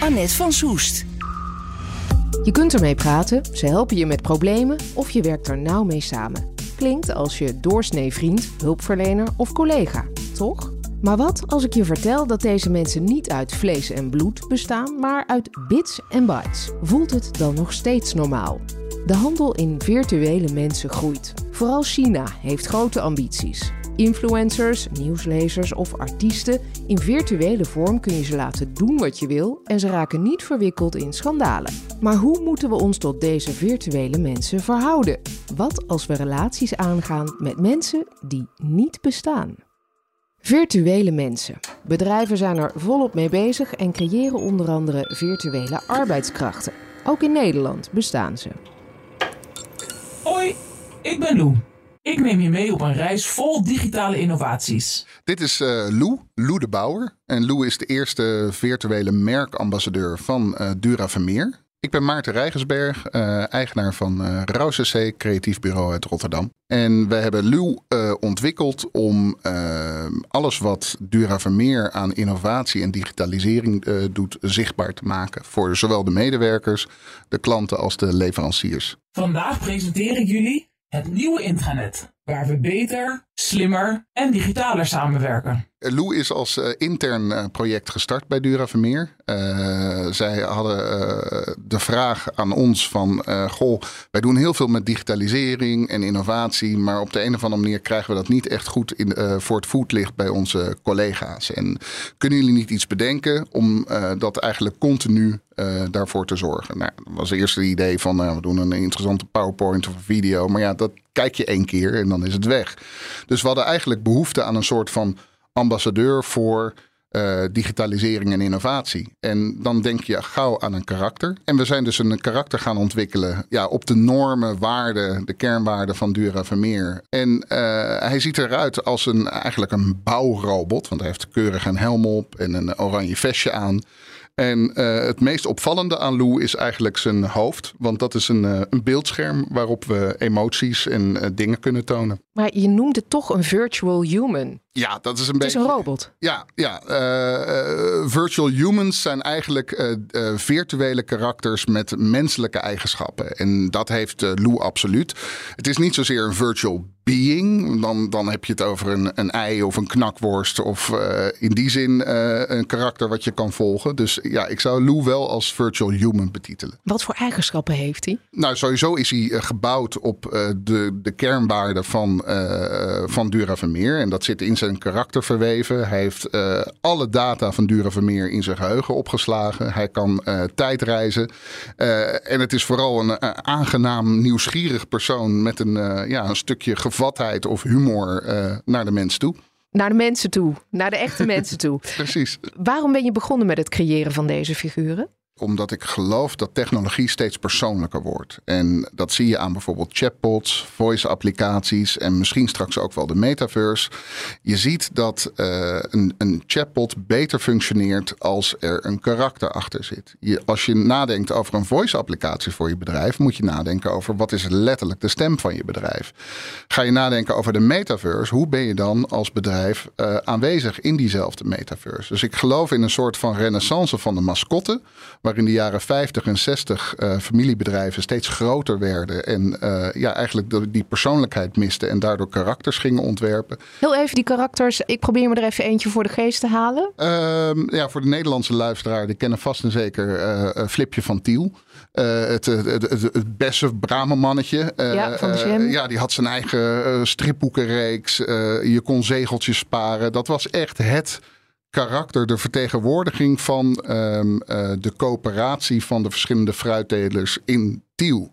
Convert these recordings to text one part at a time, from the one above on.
Annette van Soest. Je kunt ermee praten, ze helpen je met problemen of je werkt er nauw mee samen. Klinkt als je doorsnee vriend, hulpverlener of collega, toch? Maar wat als ik je vertel dat deze mensen niet uit vlees en bloed bestaan, maar uit bits en bytes? Voelt het dan nog steeds normaal? De handel in virtuele mensen groeit. Vooral China heeft grote ambities. Influencers, nieuwslezers of artiesten, in virtuele vorm kun je ze laten doen wat je wil en ze raken niet verwikkeld in schandalen. Maar hoe moeten we ons tot deze virtuele mensen verhouden? Wat als we relaties aangaan met mensen die niet bestaan? Virtuele mensen. Bedrijven zijn er volop mee bezig en creëren onder andere virtuele arbeidskrachten. Ook in Nederland bestaan ze. Hoi, ik ben Lou. Ik neem je mee op een reis vol digitale innovaties. Dit is uh, Lou, Lou de Bouwer. En Lou is de eerste virtuele merkambassadeur van uh, Dura Vermeer. Ik ben Maarten Rijgensberg, uh, eigenaar van uh, Rauw creatief bureau uit Rotterdam. En we hebben Lou uh, ontwikkeld om alles wat Dura Vermeer aan innovatie en digitalisering doet zichtbaar te maken. Voor zowel de medewerkers, de klanten als de leveranciers. Vandaag presenteer ik jullie het nieuwe intranet, waar we beter, slimmer en digitaler samenwerken. Lou is als uh, intern uh, project gestart bij Dura Vermeer. Zij hadden de vraag aan ons van... goh, wij doen heel veel met digitalisering en innovatie... maar op de een of andere manier krijgen we dat niet echt goed in, voor het voetlicht bij onze collega's. En kunnen jullie niet iets bedenken om dat eigenlijk continu daarvoor te zorgen? Nou, dat was het eerste idee van we doen een interessante PowerPoint of video. Maar ja, dat kijk je één keer en dan is het weg. Dus we hadden eigenlijk behoefte aan een soort van ambassadeur voor uh, digitalisering en innovatie. En dan denk je gauw aan een karakter. En we zijn dus een karakter gaan ontwikkelen ja, op de normen, waarden, de kernwaarden van Dura Vermeer. En uh, hij ziet eruit als een, eigenlijk een bouwrobot, want hij heeft keurig een helm op en een oranje vestje aan. En uh, het meest opvallende aan Lou is eigenlijk zijn hoofd. Want dat is een, een beeldscherm waarop we emoties en dingen kunnen tonen. Maar je noemt het toch een virtual human. Ja, dat is een het beetje. Het is een robot. Ja, ja. virtual humans zijn eigenlijk virtuele karakters met menselijke eigenschappen. En dat heeft Lou absoluut. Het is niet zozeer een virtual being. Dan, dan heb je het over een, een ei of een knakworst. Of in die zin een karakter wat je kan volgen. Dus ja, ik zou Lou wel als virtual human betitelen. Wat voor eigenschappen heeft hij? Nou, sowieso is hij gebouwd op de, de kernwaarden van, van Dura Vermeer. En dat zit in zijn karakter verweven. Hij heeft alle data van Dura Vermeer in zijn geheugen opgeslagen. Hij kan tijdreizen. en het is vooral een aangenaam, nieuwsgierig persoon met een, ja, een stukje gevatheid of humor uh, naar de mens toe. Naar de mensen toe, naar de echte mensen toe. Precies. Waarom ben je begonnen met het creëren van deze figuren? Omdat ik geloof dat technologie steeds persoonlijker wordt. En dat zie je aan bijvoorbeeld chatbots, voice-applicaties en misschien straks ook wel de metaverse. Je ziet dat uh, een, een, chatbot beter functioneert als er een karakter achter zit. Je, als je nadenkt over een voice-applicatie voor je bedrijf, moet je nadenken over wat is letterlijk de stem van je bedrijf. Ga je nadenken over de metaverse, hoe ben je dan als bedrijf uh, aanwezig in diezelfde metaverse? Dus ik geloof in een soort van renaissance van de mascotte waar in de jaren 50 en 60 uh, familiebedrijven steeds groter werden. En uh, ja, eigenlijk die persoonlijkheid misten en daardoor karakters gingen ontwerpen. Heel even die karakters. Ik probeer me er even eentje voor de geest te halen. Uh, ja, voor de Nederlandse luisteraar, die kennen vast en zeker eh, Flipje van Tiel. het, het, het, het beste Bramenmannetje. ja, van de ja, die had zijn eigen stripboekenreeks. je kon zegeltjes sparen. Dat was echt het karakter, de vertegenwoordiging van um, uh, de coöperatie van de verschillende fruittelers in Tiel.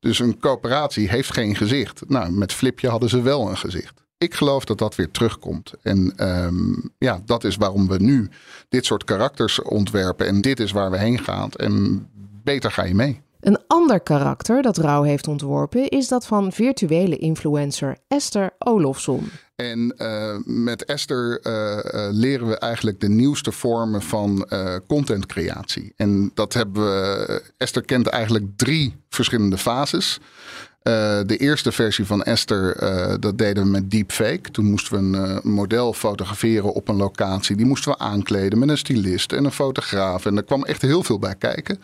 Dus een coöperatie heeft geen gezicht. Nou, met Flipje hadden ze wel een gezicht. Ik geloof dat dat weer terugkomt. En ehm, ja, dat is waarom we nu dit soort karakters ontwerpen. En dit is waar we heen gaan. En beter ga je mee. Een ander karakter dat Rauw heeft ontworpen is dat van virtuele influencer Esther Olofsson. En uh, met Esther uh, uh, leren we eigenlijk de nieuwste vormen van contentcreatie. En dat hebben we. Esther kent eigenlijk drie verschillende fases. de eerste versie van Esther, dat deden we met deepfake. Toen moesten we een model fotograferen op een locatie. Die moesten we aankleden met een stylist en een fotograaf. En er kwam echt heel veel bij kijken.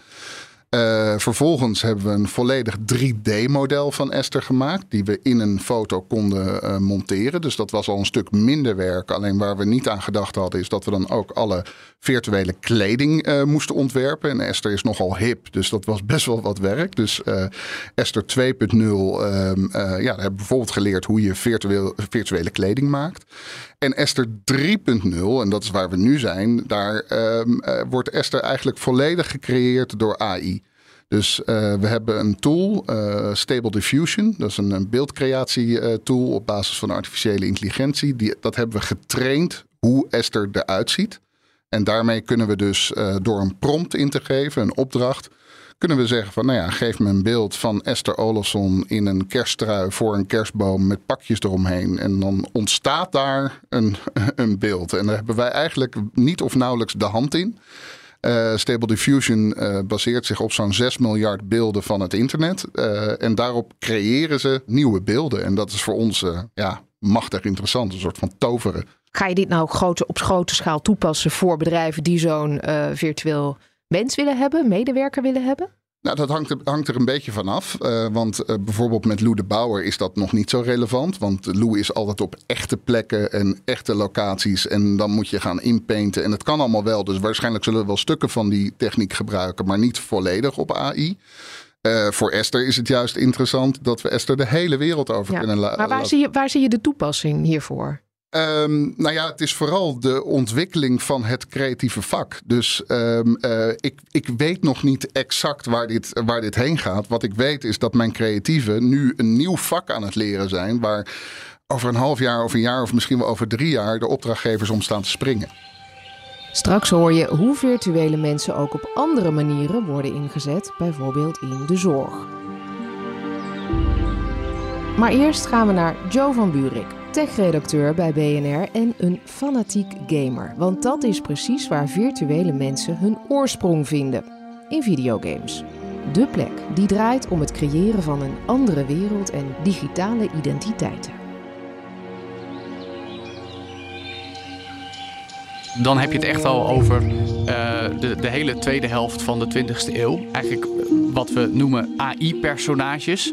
Uh, vervolgens hebben we een volledig 3D-model van Esther gemaakt, die we in een foto konden uh, monteren. Dus dat was al een stuk minder werk. Alleen waar we niet aan gedacht hadden, is dat we dan ook alle virtuele kleding uh, moesten ontwerpen. En Esther is nogal hip, dus dat was best wel wat werk. Dus Esther 2.0, ehm, ja, daar hebben we bijvoorbeeld geleerd hoe je virtueel, virtuele kleding maakt. En Esther 3.0, en dat is waar we nu zijn, daar um, uh, wordt Esther eigenlijk volledig gecreëerd door AI. Dus uh, we hebben een tool, uh, Stable Diffusion. Dat is een, een beeldcreatie-tool op basis van artificiële intelligentie. Die, dat hebben we getraind hoe Esther eruit ziet. En daarmee kunnen we dus door een prompt in te geven, een opdracht, kunnen we zeggen van, nou ja, geef me een beeld van Esther Olofsson in een kersttrui voor een kerstboom met pakjes eromheen. En dan ontstaat daar een, een beeld. En daar hebben wij eigenlijk niet of nauwelijks de hand in. Uh, Stable Diffusion uh, baseert zich op zo'n 6 miljard beelden van het internet. Uh, en daarop creëren ze nieuwe beelden. En dat is voor ons ja, machtig interessant, een soort van toveren. Ga je dit nou grote, op grote schaal toepassen voor bedrijven die zo'n virtueel mens willen hebben, medewerker willen hebben? Nou, dat hangt er, hangt er een beetje van af. Uh, want uh, bijvoorbeeld met Lou de Bouwer is dat nog niet zo relevant. Want Lou is altijd op echte plekken en echte locaties. En dan moet je gaan inpainten. En het kan allemaal wel. Dus waarschijnlijk zullen we wel stukken van die techniek gebruiken. Maar niet volledig op AI. Uh, voor Esther is het juist interessant dat we Esther de hele wereld over ja, kunnen laten. Maar waar zie, je, waar zie je de toepassing hiervoor? Um, nou ja, het is vooral de ontwikkeling van het creatieve vak. Dus um, uh, ik, ik weet nog niet exact waar dit, waar dit heen gaat. Wat ik weet is dat mijn creatieven nu een nieuw vak aan het leren zijn. Waar over een half jaar of een jaar of misschien wel over drie jaar de opdrachtgevers om staan te springen. Straks hoor je hoe virtuele mensen ook op andere manieren worden ingezet, bijvoorbeeld in de zorg. Maar eerst gaan we naar Joe van Buurik, tech-redacteur bij BNR en een fanatiek gamer. Want dat is precies waar virtuele mensen hun oorsprong vinden: in videogames. De plek die draait om het creëren van een andere wereld en digitale identiteiten. Dan heb je het echt al over uh, de, de hele tweede helft van de 20e eeuw. Eigenlijk wat we noemen AI-personages.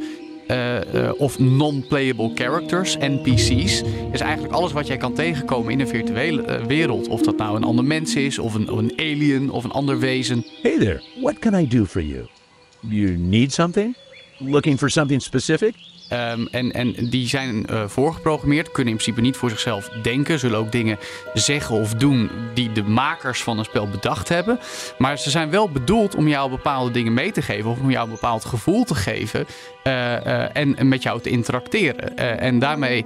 Uh, uh, of non-playable characters, NPC's. Is eigenlijk alles wat jij kan tegenkomen in een virtuele uh, wereld. Of dat nou een ander mens is, of een, een, alien, of een ander wezen. Hey there, what can I do for you? You need something? Looking for something specific? Um, en, en die zijn uh, voorgeprogrammeerd, kunnen in principe niet voor zichzelf denken. Zullen ook dingen zeggen of doen die de makers van een spel bedacht hebben. Maar ze zijn wel bedoeld om jou bepaalde dingen mee te geven. Of om jou een bepaald gevoel te geven. Uh, en, en, met jou te interacteren. en daarmee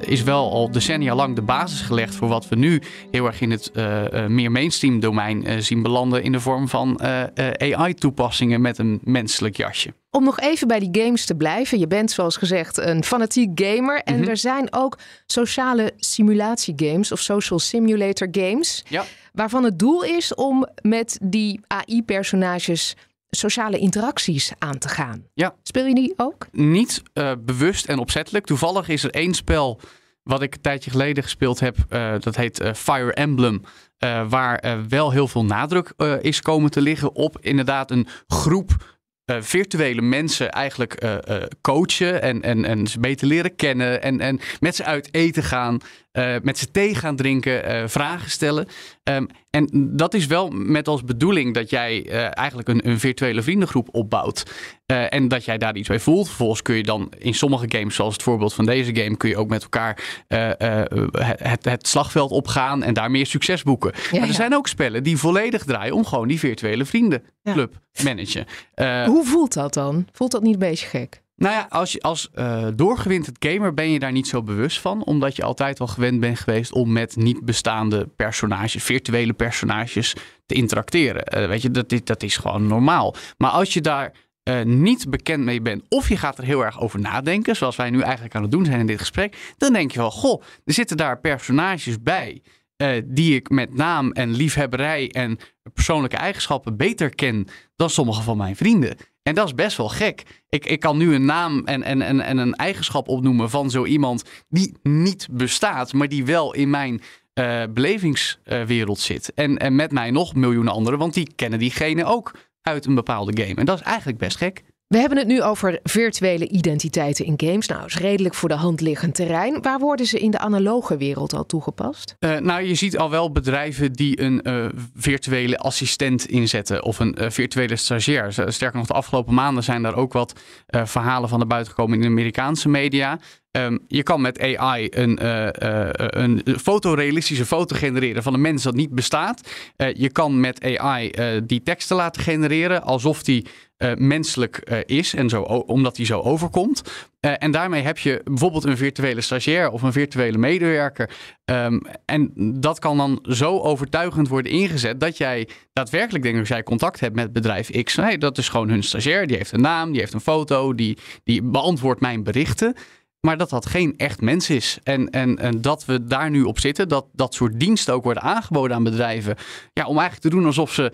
is wel al decennia lang de basis gelegd voor wat we nu heel erg in het meer mainstream domein zien belanden. In de vorm van AI-toepassingen met een menselijk jasje. Om nog even bij die games te blijven. Je bent zoals gezegd een fanatiek gamer. En mm -hmm. er zijn ook sociale simulatiegames of social simulator games. Ja. Waarvan het doel is om met die AI-personages sociale interacties aan te gaan. Ja. Speel je die ook? Niet uh, bewust en opzettelijk. Toevallig is er één spel wat ik een tijdje geleden gespeeld heb. Uh, dat heet uh, Fire Emblem. waar wel heel veel nadruk is komen te liggen op inderdaad een groep virtuele mensen eigenlijk uh, uh, coachen en, en, en ze beter leren kennen en, en met ze uit eten gaan, met ze thee gaan drinken, vragen stellen. Um, en dat is wel met als bedoeling dat jij eigenlijk een, een, virtuele vriendengroep opbouwt en dat jij daar iets bij voelt. Vervolgens kun je dan in sommige games, zoals het voorbeeld van deze game, kun je ook met elkaar het, het, slagveld opgaan en daar meer succes boeken. Ja, maar er ja. zijn ook spellen die volledig draaien om gewoon die virtuele vriendenclub ja. managen. Hoe voelt dat dan? Voelt dat niet een beetje gek? Nou ja, als, je, als uh, doorgewinterd gamer ben je daar niet zo bewust van. Omdat je altijd al gewend bent geweest om met niet bestaande personages, virtuele personages, te interacteren. Uh, weet je, dat, dat is gewoon normaal. Maar als je daar uh, niet bekend mee bent, of je gaat er heel erg over nadenken, zoals wij nu eigenlijk aan het doen zijn in dit gesprek, dan denk je wel, goh, er zitten daar personages bij. Die ik met naam en liefhebberij en persoonlijke eigenschappen beter ken dan sommige van mijn vrienden. En dat is best wel gek. Ik, ik kan nu een naam en, en, en, en een eigenschap opnoemen van zo iemand die niet bestaat, maar die wel in mijn uh, belevingswereld zit. En, en met mij nog miljoenen anderen, want die kennen diegene ook uit een bepaalde game. En dat is eigenlijk best gek. We hebben het nu over virtuele identiteiten in games. Nou, is redelijk voor de hand liggend terrein. Waar worden ze in de analoge wereld al toegepast? Uh, nou, je ziet al wel bedrijven die een uh, virtuele assistent inzetten of een uh, virtuele stagiair. Sterker nog, de afgelopen maanden zijn daar ook wat verhalen van naar buiten gekomen in de Amerikaanse media. Um, je kan met AI een, uh, een fotorealistische foto genereren van een mens dat niet bestaat. Je kan met AI die teksten laten genereren alsof die menselijk is en zo, omdat die zo overkomt. en daarmee heb je bijvoorbeeld een virtuele stagiair of een virtuele medewerker. Um, en dat kan dan zo overtuigend worden ingezet dat jij daadwerkelijk denkt als jij contact hebt met bedrijf X. Nee, dat is gewoon hun stagiair. Die heeft een naam, die heeft een foto, die, die beantwoordt mijn berichten. Maar dat dat geen echt mens is. En, en, en dat we daar nu op zitten, dat dat soort diensten ook worden aangeboden aan bedrijven. Ja, om eigenlijk te doen alsof ze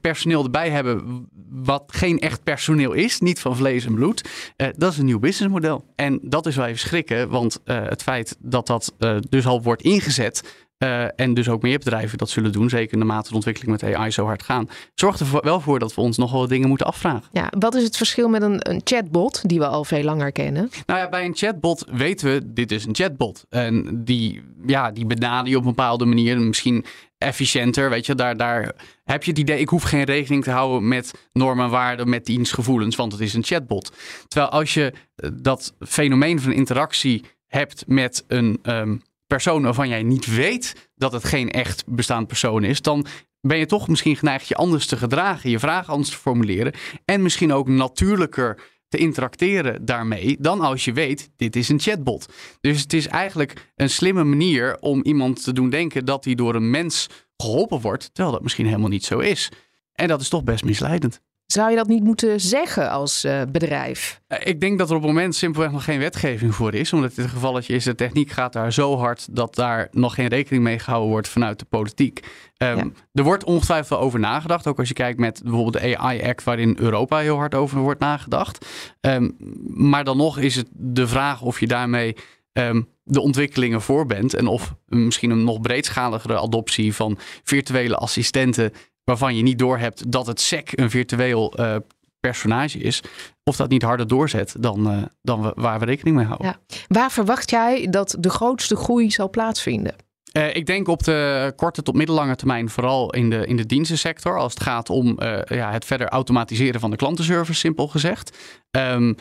personeel erbij hebben wat geen echt personeel is, niet van vlees en bloed. Uh, dat is een nieuw businessmodel. En dat is wel even schrikken, want uh, het feit dat dat dus al wordt ingezet uh, en dus ook meer bedrijven dat zullen doen, zeker naarmate de ontwikkeling met AI zo hard gaan, zorgt er wel voor dat we ons nog wel dingen moeten afvragen. Ja, wat is het verschil met een, een chatbot die we al veel langer kennen? Nou ja, bij een chatbot weten we, dit is een chatbot. En die, ja, die benader je op een bepaalde manier, misschien efficiënter, weet je, daar, daar heb je het idee, ik hoef geen rekening te houden met normen en waarden, met dienstgevoelens, want het is een chatbot. Terwijl als je eh, dat fenomeen van interactie hebt met een um, persoon waarvan jij niet weet dat het geen echt bestaand persoon is, dan ben je toch misschien geneigd je anders te gedragen, je vragen anders te formuleren en misschien ook natuurlijker te interacteren daarmee dan als je weet, dit is een chatbot. Dus het is eigenlijk een slimme manier om iemand te doen denken dat hij door een mens geholpen wordt, terwijl dat misschien helemaal niet zo is. En dat is toch best misleidend. Zou je dat niet moeten zeggen als uh, bedrijf? Ik denk dat er op het moment simpelweg nog geen wetgeving voor is. Omdat dit gevalletje is, de techniek gaat daar zo hard dat daar nog geen rekening mee gehouden wordt vanuit de politiek. Um, ja. Er wordt ongetwijfeld over nagedacht. Ook als je kijkt met bijvoorbeeld de AI-act, waarin Europa heel hard over wordt nagedacht. Um, maar dan nog is het de vraag of je daarmee um, de ontwikkelingen voor bent. En of misschien een nog breedschaligere adoptie van virtuele assistenten waarvan je niet doorhebt dat het SEC een virtueel uh, personage is, of dat niet harder doorzet dan, uh, dan we, waar we rekening mee houden. Ja. Waar verwacht jij dat de grootste groei zal plaatsvinden? Uh, ik denk op de korte tot middellange termijn vooral in de, in de dienstensector. Als het gaat om uh, ja, het verder automatiseren van de klantenservice, simpel gezegd. Um,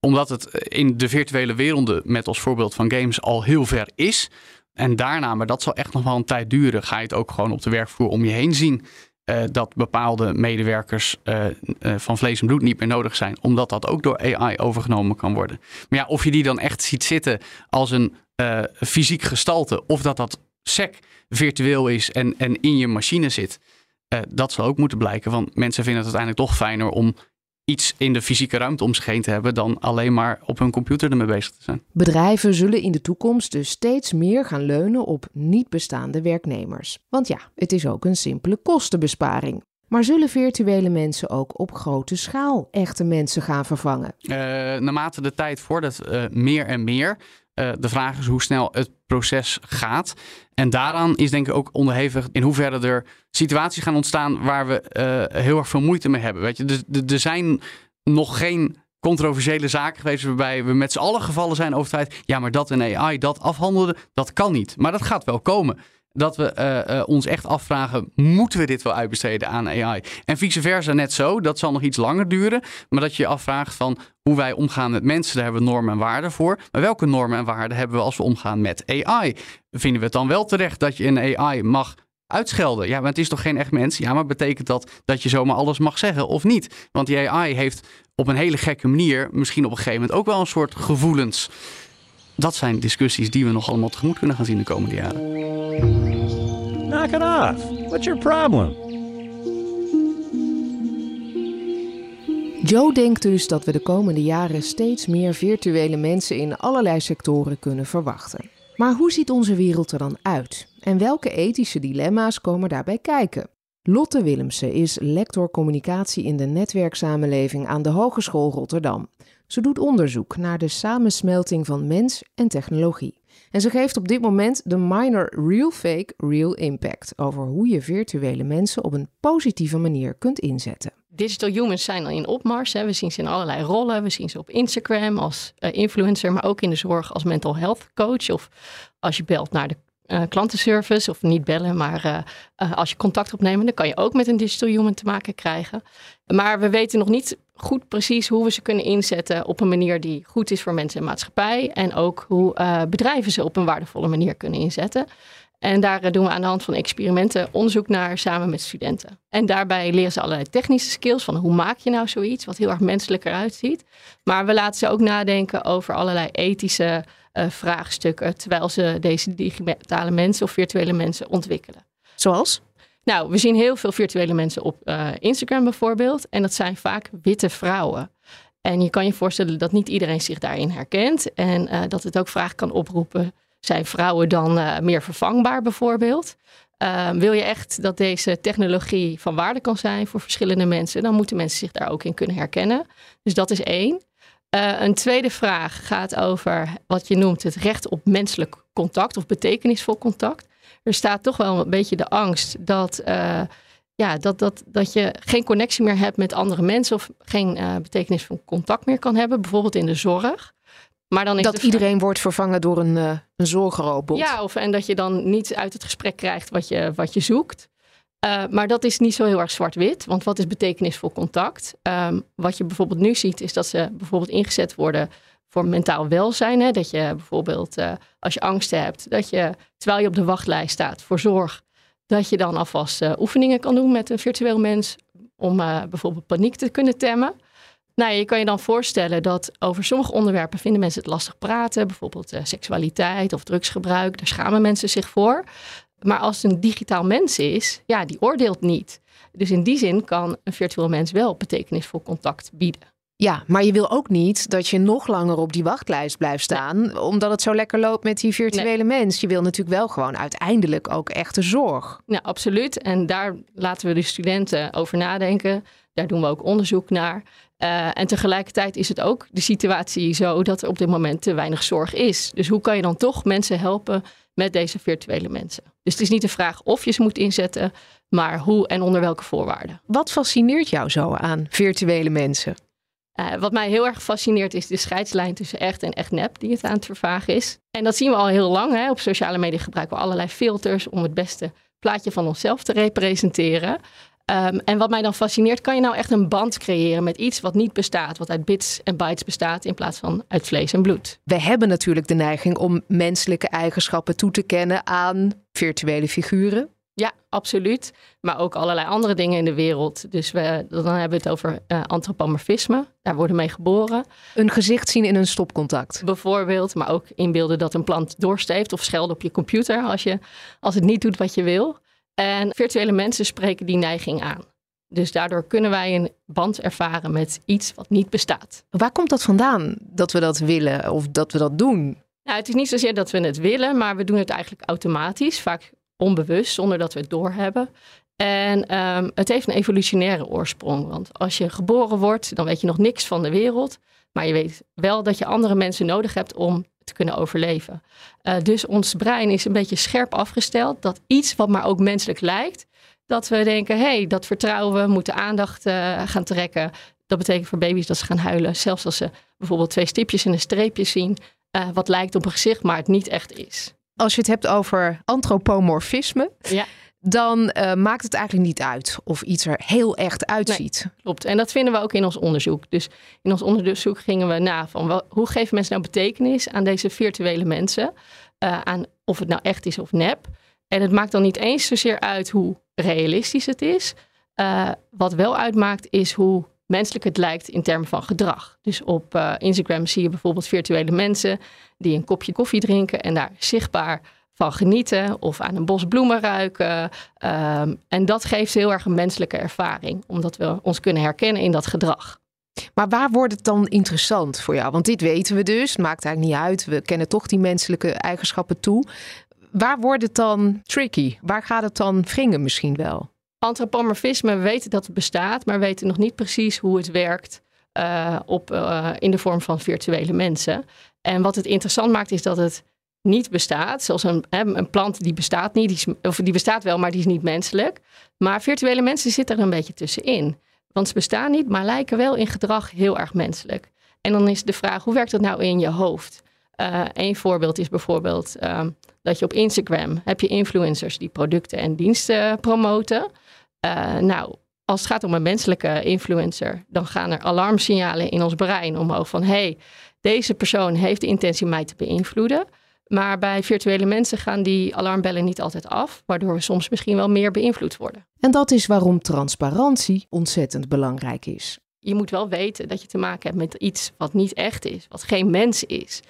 omdat het in de virtuele werelden, met als voorbeeld van games, al heel ver is. En daarna, maar dat zal echt nog wel een tijd duren, ga je het ook gewoon op de werkvloer om je heen zien. Uh, dat bepaalde medewerkers uh, uh, van vlees en bloed niet meer nodig zijn, omdat dat ook door AI overgenomen kan worden. Maar ja, of je die dan echt ziet zitten als een fysiek gestalte, of dat dat sec virtueel is en, en in je machine zit, dat zal ook moeten blijken. Want mensen vinden het uiteindelijk toch fijner om iets in de fysieke ruimte om zich heen te hebben dan alleen maar op hun computer ermee bezig te zijn. Bedrijven zullen in de toekomst dus steeds meer gaan leunen op niet bestaande werknemers. Want ja, het is ook een simpele kostenbesparing. Maar zullen virtuele mensen ook op grote schaal echte mensen gaan vervangen? Uh, naarmate de tijd vordert uh, meer en meer. Uh, de vraag is hoe snel het proces gaat. En daaraan is denk ik ook onderhevig in hoeverre er situaties gaan ontstaan waar we uh, heel erg veel moeite mee hebben. Weet je, dus er zijn nog geen controversiële zaken geweest waarbij we met z'n allen gevallen zijn over feit, ja, maar dat een AI dat afhandelde, dat kan niet. Maar dat gaat wel komen dat we uh, uh, ons echt afvragen: moeten we dit wel uitbesteden aan AI? En vice versa net zo. Dat zal nog iets langer duren. Maar dat je je afvraagt van hoe wij omgaan met mensen, daar hebben we normen en waarden voor. Maar welke normen en waarden hebben we als we omgaan met AI? Vinden we het dan wel terecht dat je een AI mag uitschelden. Ja, maar het is toch geen echt mens? Ja, maar betekent dat dat je zomaar alles mag zeggen of niet? Want die AI heeft op een hele gekke manier misschien op een gegeven moment ook wel een soort gevoelens. Dat zijn discussies die we nog allemaal tegemoet kunnen gaan zien de komende jaren. Knock it off. What's your problem? Joe denkt dus dat we de komende jaren steeds meer virtuele mensen in allerlei sectoren kunnen verwachten. Maar hoe ziet onze wereld er dan uit? En welke ethische dilemma's komen daarbij kijken? Lotte Willemsen is lector communicatie in de netwerksamenleving aan de Hogeschool Rotterdam. Ze doet onderzoek naar de samensmelting van mens en technologie. En ze geeft op dit moment de minor Real Fake Real Impact over hoe je virtuele mensen op een positieve manier kunt inzetten. Digital humans zijn al in opmars. Hè. We zien ze in allerlei rollen. We zien ze op Instagram als uh, influencer, maar ook in de zorg als mental health coach. Of als je belt naar de uh, klantenservice, of niet bellen, maar uh, als je contact opneemt, dan kan je ook met een digital human te maken krijgen. Maar we weten nog niet goed precies hoe we ze kunnen inzetten op een manier die goed is voor mensen en maatschappij. En ook hoe bedrijven ze op een waardevolle manier kunnen inzetten. En daar doen we aan de hand van experimenten onderzoek naar samen met studenten. En daarbij leren ze allerlei technische skills van hoe maak je nou zoiets, wat heel erg menselijk eruit ziet. Maar we laten ze ook nadenken over allerlei ethische uh, vraagstukken terwijl ze deze digitale mensen of virtuele mensen ontwikkelen. Zoals? Nou, we zien heel veel virtuele mensen op uh, Instagram bijvoorbeeld. En dat zijn vaak witte vrouwen. En je kan je voorstellen dat niet iedereen zich daarin herkent. En uh, dat het ook vragen kan oproepen zijn vrouwen dan uh, meer vervangbaar bijvoorbeeld? Uh, wil je echt dat deze technologie van waarde kan zijn voor verschillende mensen, dan moeten mensen zich daar ook in kunnen herkennen. Dus dat is één. Uh, een tweede vraag gaat over wat je noemt het recht op menselijk contact of betekenisvol contact. Er staat toch wel een beetje de angst dat, ja, dat, dat, dat je geen connectie meer hebt met andere mensen of geen betekenisvol contact meer kan hebben, bijvoorbeeld in de zorg. Maar dan is dat iedereen wordt vervangen door een, uh, een zorgrobot. Ja, of, en dat je dan niet uit het gesprek krijgt wat je, wat je zoekt. Uh, maar dat is niet zo heel erg zwart-wit. Want wat is betekenisvol contact? Um, wat je bijvoorbeeld nu ziet, is dat ze bijvoorbeeld ingezet worden voor mentaal welzijn. Hè? Dat je bijvoorbeeld, uh, als je angst hebt, dat je terwijl je op de wachtlijst staat voor zorg, dat je dan alvast oefeningen kan doen met een virtueel mens. Om bijvoorbeeld paniek te kunnen temmen. Nou, je kan je dan voorstellen dat over sommige onderwerpen vinden mensen het lastig praten. Bijvoorbeeld uh, seksualiteit of drugsgebruik. Daar schamen mensen zich voor. Maar als het een digitaal mens is, ja, die oordeelt niet. Dus in die zin kan een virtueel mens wel betekenisvol contact bieden. Ja, maar je wil ook niet dat je nog langer op die wachtlijst blijft staan, omdat het zo lekker loopt met die virtuele nee. mens. Je wil natuurlijk wel gewoon uiteindelijk ook echte zorg. Ja, absoluut. En daar laten we de studenten over nadenken. Daar doen we ook onderzoek naar. Uh, en tegelijkertijd is het ook de situatie zo dat er op dit moment te weinig zorg is. Dus hoe kan je dan toch mensen helpen met deze virtuele mensen? Dus het is niet de vraag of je ze moet inzetten, maar hoe en onder welke voorwaarden. Wat fascineert jou zo aan virtuele mensen? Uh, wat mij heel erg fascineert is de scheidslijn tussen echt en echt nep die het aan het vervagen is. En dat zien we al heel lang. Hè. Op sociale media gebruiken we allerlei filters om het beste plaatje van onszelf te representeren. Um, en wat mij dan fascineert, kan je nou echt een band creëren met iets wat niet bestaat, wat uit bits en bytes bestaat in plaats van uit vlees en bloed? We hebben natuurlijk de neiging om menselijke eigenschappen toe te kennen aan virtuele figuren. Ja, absoluut. Maar ook allerlei andere dingen in de wereld. Dus we, dan hebben we het over uh, antropomorfisme. Daar worden mee geboren. Een gezicht zien in een stopcontact. Bijvoorbeeld, maar ook inbeelden dat een plant doorsteeft of schelden op je computer als, je, als het niet doet wat je wil. En virtuele mensen spreken die neiging aan. Dus daardoor kunnen wij een band ervaren met iets wat niet bestaat. Waar komt dat vandaan dat we dat willen of dat we dat doen? Nou, het is niet zozeer dat we het willen, maar we doen het eigenlijk automatisch, vaak onbewust, zonder dat we het doorhebben. En um, het heeft een evolutionaire oorsprong. Want als je geboren wordt, dan weet je nog niks van de wereld. Maar je weet wel dat je andere mensen nodig hebt om te kunnen overleven. Uh, dus ons brein is een beetje scherp afgesteld dat iets wat maar ook menselijk lijkt, dat we denken, hé, hey, dat vertrouwen, we moeten aandacht uh, gaan trekken. Dat betekent voor baby's dat ze gaan huilen, zelfs als ze bijvoorbeeld twee stipjes en een streepje zien, uh, wat lijkt op een gezicht, maar het niet echt is. Als je het hebt over antropomorfisme, ja dan uh, maakt het eigenlijk niet uit of iets er heel echt uitziet. Nee, klopt. En dat vinden we ook in ons onderzoek. Dus in ons onderzoek gingen we na van wel, hoe geven mensen nou betekenis aan deze virtuele mensen, uh, aan of het nou echt is of nep. En het maakt dan niet eens zozeer uit hoe realistisch het is. Uh, wat wel uitmaakt is hoe menselijk het lijkt in termen van gedrag. Dus op Instagram zie je bijvoorbeeld virtuele mensen die een kopje koffie drinken en daar zichtbaar van genieten of aan een bos bloemen ruiken. Um, en dat geeft heel erg een menselijke ervaring, omdat we ons kunnen herkennen in dat gedrag. Maar waar wordt het dan interessant voor jou? Want dit weten we dus, maakt eigenlijk niet uit. We kennen toch die menselijke eigenschappen toe. Waar wordt het dan tricky? Waar gaat het dan wringen misschien wel? Antropomorfisme, we weten dat het bestaat, maar we weten nog niet precies hoe het werkt uh, op, uh, in de vorm van virtuele mensen. En wat het interessant maakt is dat het niet bestaat. Zoals een, een plant die bestaat niet, die, of die bestaat wel, maar die is niet menselijk. Maar virtuele mensen zitten er een beetje tussenin. Want ze bestaan niet, maar lijken wel in gedrag heel erg menselijk. En dan is de vraag, hoe werkt dat nou in je hoofd? Uh, een voorbeeld is bijvoorbeeld um, dat je op Instagram heb je influencers die producten en diensten promoten. Uh, nou, als het gaat om een menselijke influencer, dan gaan er alarmsignalen in ons brein omhoog van hey, deze persoon heeft de intentie mij te beïnvloeden. Maar bij virtuele mensen gaan die alarmbellen niet altijd af, waardoor we soms misschien wel meer beïnvloed worden. En dat is waarom transparantie ontzettend belangrijk is. Je moet wel weten dat je te maken hebt met iets wat niet echt is, wat geen mens is.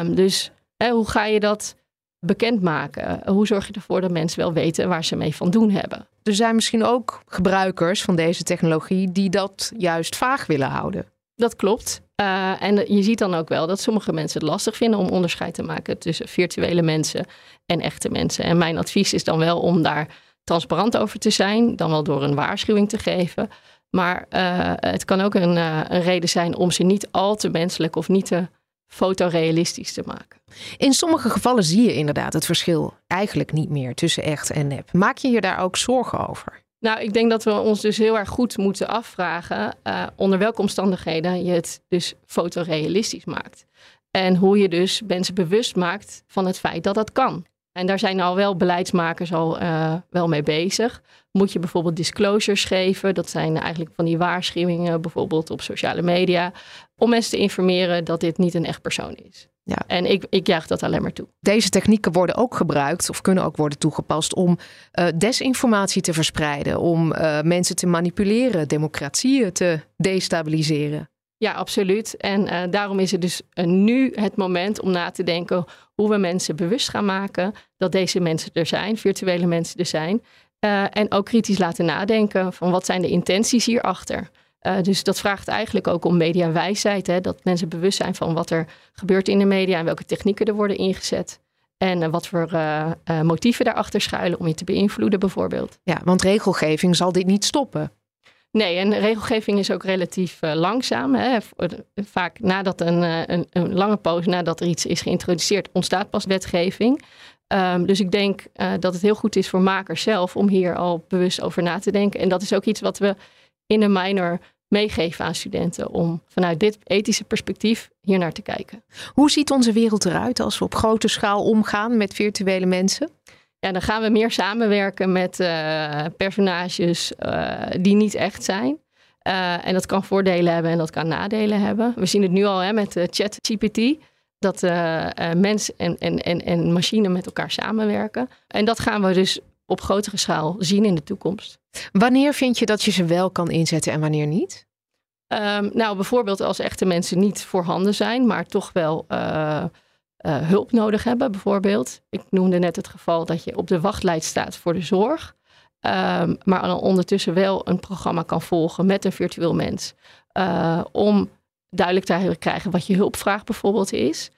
Um, dus hè, hoe ga je dat bekendmaken? Hoe zorg je ervoor dat mensen wel weten waar ze mee van doen hebben? Er zijn misschien ook gebruikers van deze technologie die dat juist vaag willen houden. Dat klopt. Uh, en je ziet dan ook wel dat sommige mensen het lastig vinden om onderscheid te maken tussen virtuele mensen en echte mensen. En mijn advies is dan wel om daar transparant over te zijn, dan wel door een waarschuwing te geven. Maar uh, het kan ook een, uh, een reden zijn om ze niet al te menselijk of niet te fotorealistisch te maken. In sommige gevallen zie je inderdaad het verschil eigenlijk niet meer tussen echt en nep. Maak je je daar ook zorgen over? Nou, ik denk dat we ons dus heel erg goed moeten afvragen uh, onder welke omstandigheden je het dus fotorealistisch maakt. En hoe je dus mensen bewust maakt van het feit dat dat kan. En daar zijn al wel beleidsmakers al uh, wel mee bezig. Moet je bijvoorbeeld disclosures geven? Dat zijn eigenlijk van die waarschuwingen, bijvoorbeeld op sociale media, om mensen te informeren dat dit niet een echt persoon is. Ja. En ik, ik juich dat alleen maar toe. Deze technieken worden ook gebruikt of kunnen ook worden toegepast om uh, desinformatie te verspreiden, om uh, mensen te manipuleren, democratieën te destabiliseren. Ja, absoluut. En uh, daarom is het dus nu het moment om na te denken hoe we mensen bewust gaan maken dat deze mensen er zijn, virtuele mensen er zijn. en ook kritisch laten nadenken van wat zijn de intenties hierachter. Uh, dus dat vraagt eigenlijk ook om mediawijsheid. Hè? Dat mensen bewust zijn van wat er gebeurt in de media en welke technieken er worden ingezet. En uh, wat voor uh, motieven daarachter schuilen om je te beïnvloeden, bijvoorbeeld. Ja, want regelgeving zal dit niet stoppen. Nee, en regelgeving is ook relatief langzaam. Hè? Vaak nadat een, een, een, lange poos nadat er iets is geïntroduceerd, ontstaat pas wetgeving. Um, dus ik denk dat het heel goed is voor makers zelf om hier al bewust over na te denken. En dat is ook iets wat we in een minor meegeven aan studenten om vanuit dit ethische perspectief hier naar te kijken. Hoe ziet onze wereld eruit als we op grote schaal omgaan met virtuele mensen? Ja, dan gaan we meer samenwerken met uh, personages uh, die niet echt zijn. Uh, en dat kan voordelen hebben en dat kan nadelen hebben. We zien het nu al hè, met ChatGPT. Dat mens en, en, en, en machine met elkaar samenwerken. En dat gaan we dus op grotere schaal zien in de toekomst. Wanneer vind je dat je ze wel kan inzetten en wanneer niet? Um, nou, bijvoorbeeld als echte mensen niet voorhanden zijn, maar toch wel uh, uh, hulp nodig hebben, bijvoorbeeld. Ik noemde net het geval dat je op de wachtlijst staat voor de zorg, um, maar dan ondertussen wel een programma kan volgen met een virtueel mens. Uh, om duidelijk te krijgen wat je hulpvraag bijvoorbeeld is.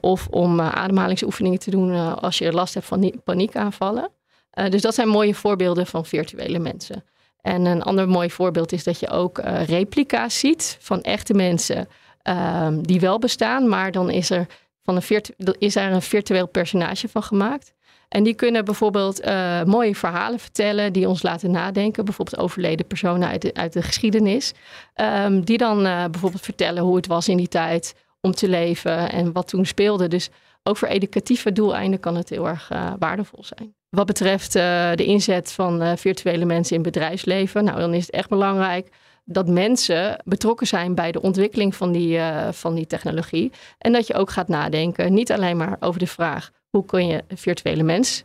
of om ademhalingsoefeningen te doen als je last hebt van paniekaanvallen. Uh, dus dat zijn mooie voorbeelden van virtuele mensen. En een ander mooi voorbeeld is dat je ook uh, replica's ziet van echte mensen um, die wel bestaan, maar dan is er, van een is er een virtueel personage van gemaakt. En die kunnen bijvoorbeeld uh, mooie verhalen vertellen die ons laten nadenken. Bijvoorbeeld overleden personen uit de, uit de geschiedenis. Um, die dan bijvoorbeeld vertellen hoe het was in die tijd om te leven en wat toen speelde. Dus ook voor educatieve doeleinden kan het heel erg waardevol zijn. Wat betreft uh, de inzet van uh, virtuele mensen in bedrijfsleven, nou dan is het echt belangrijk dat mensen betrokken zijn bij de ontwikkeling van die, uh, van die technologie. En dat je ook gaat nadenken, niet alleen maar over de vraag hoe kun je een virtuele mens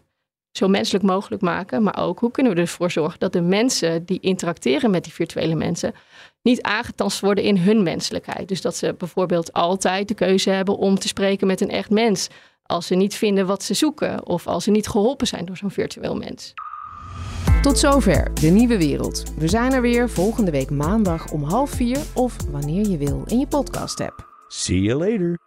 zo menselijk mogelijk maken. Maar ook hoe kunnen we ervoor zorgen dat de mensen die interacteren met die virtuele mensen niet aangetast worden in hun menselijkheid. Dus dat ze bijvoorbeeld altijd de keuze hebben om te spreken met een echt mens. Als ze niet vinden wat ze zoeken of als ze niet geholpen zijn door zo'n virtueel mens. Tot zover de nieuwe wereld. We zijn er weer volgende week maandag om half vier of wanneer je wil in je podcast app. See you later.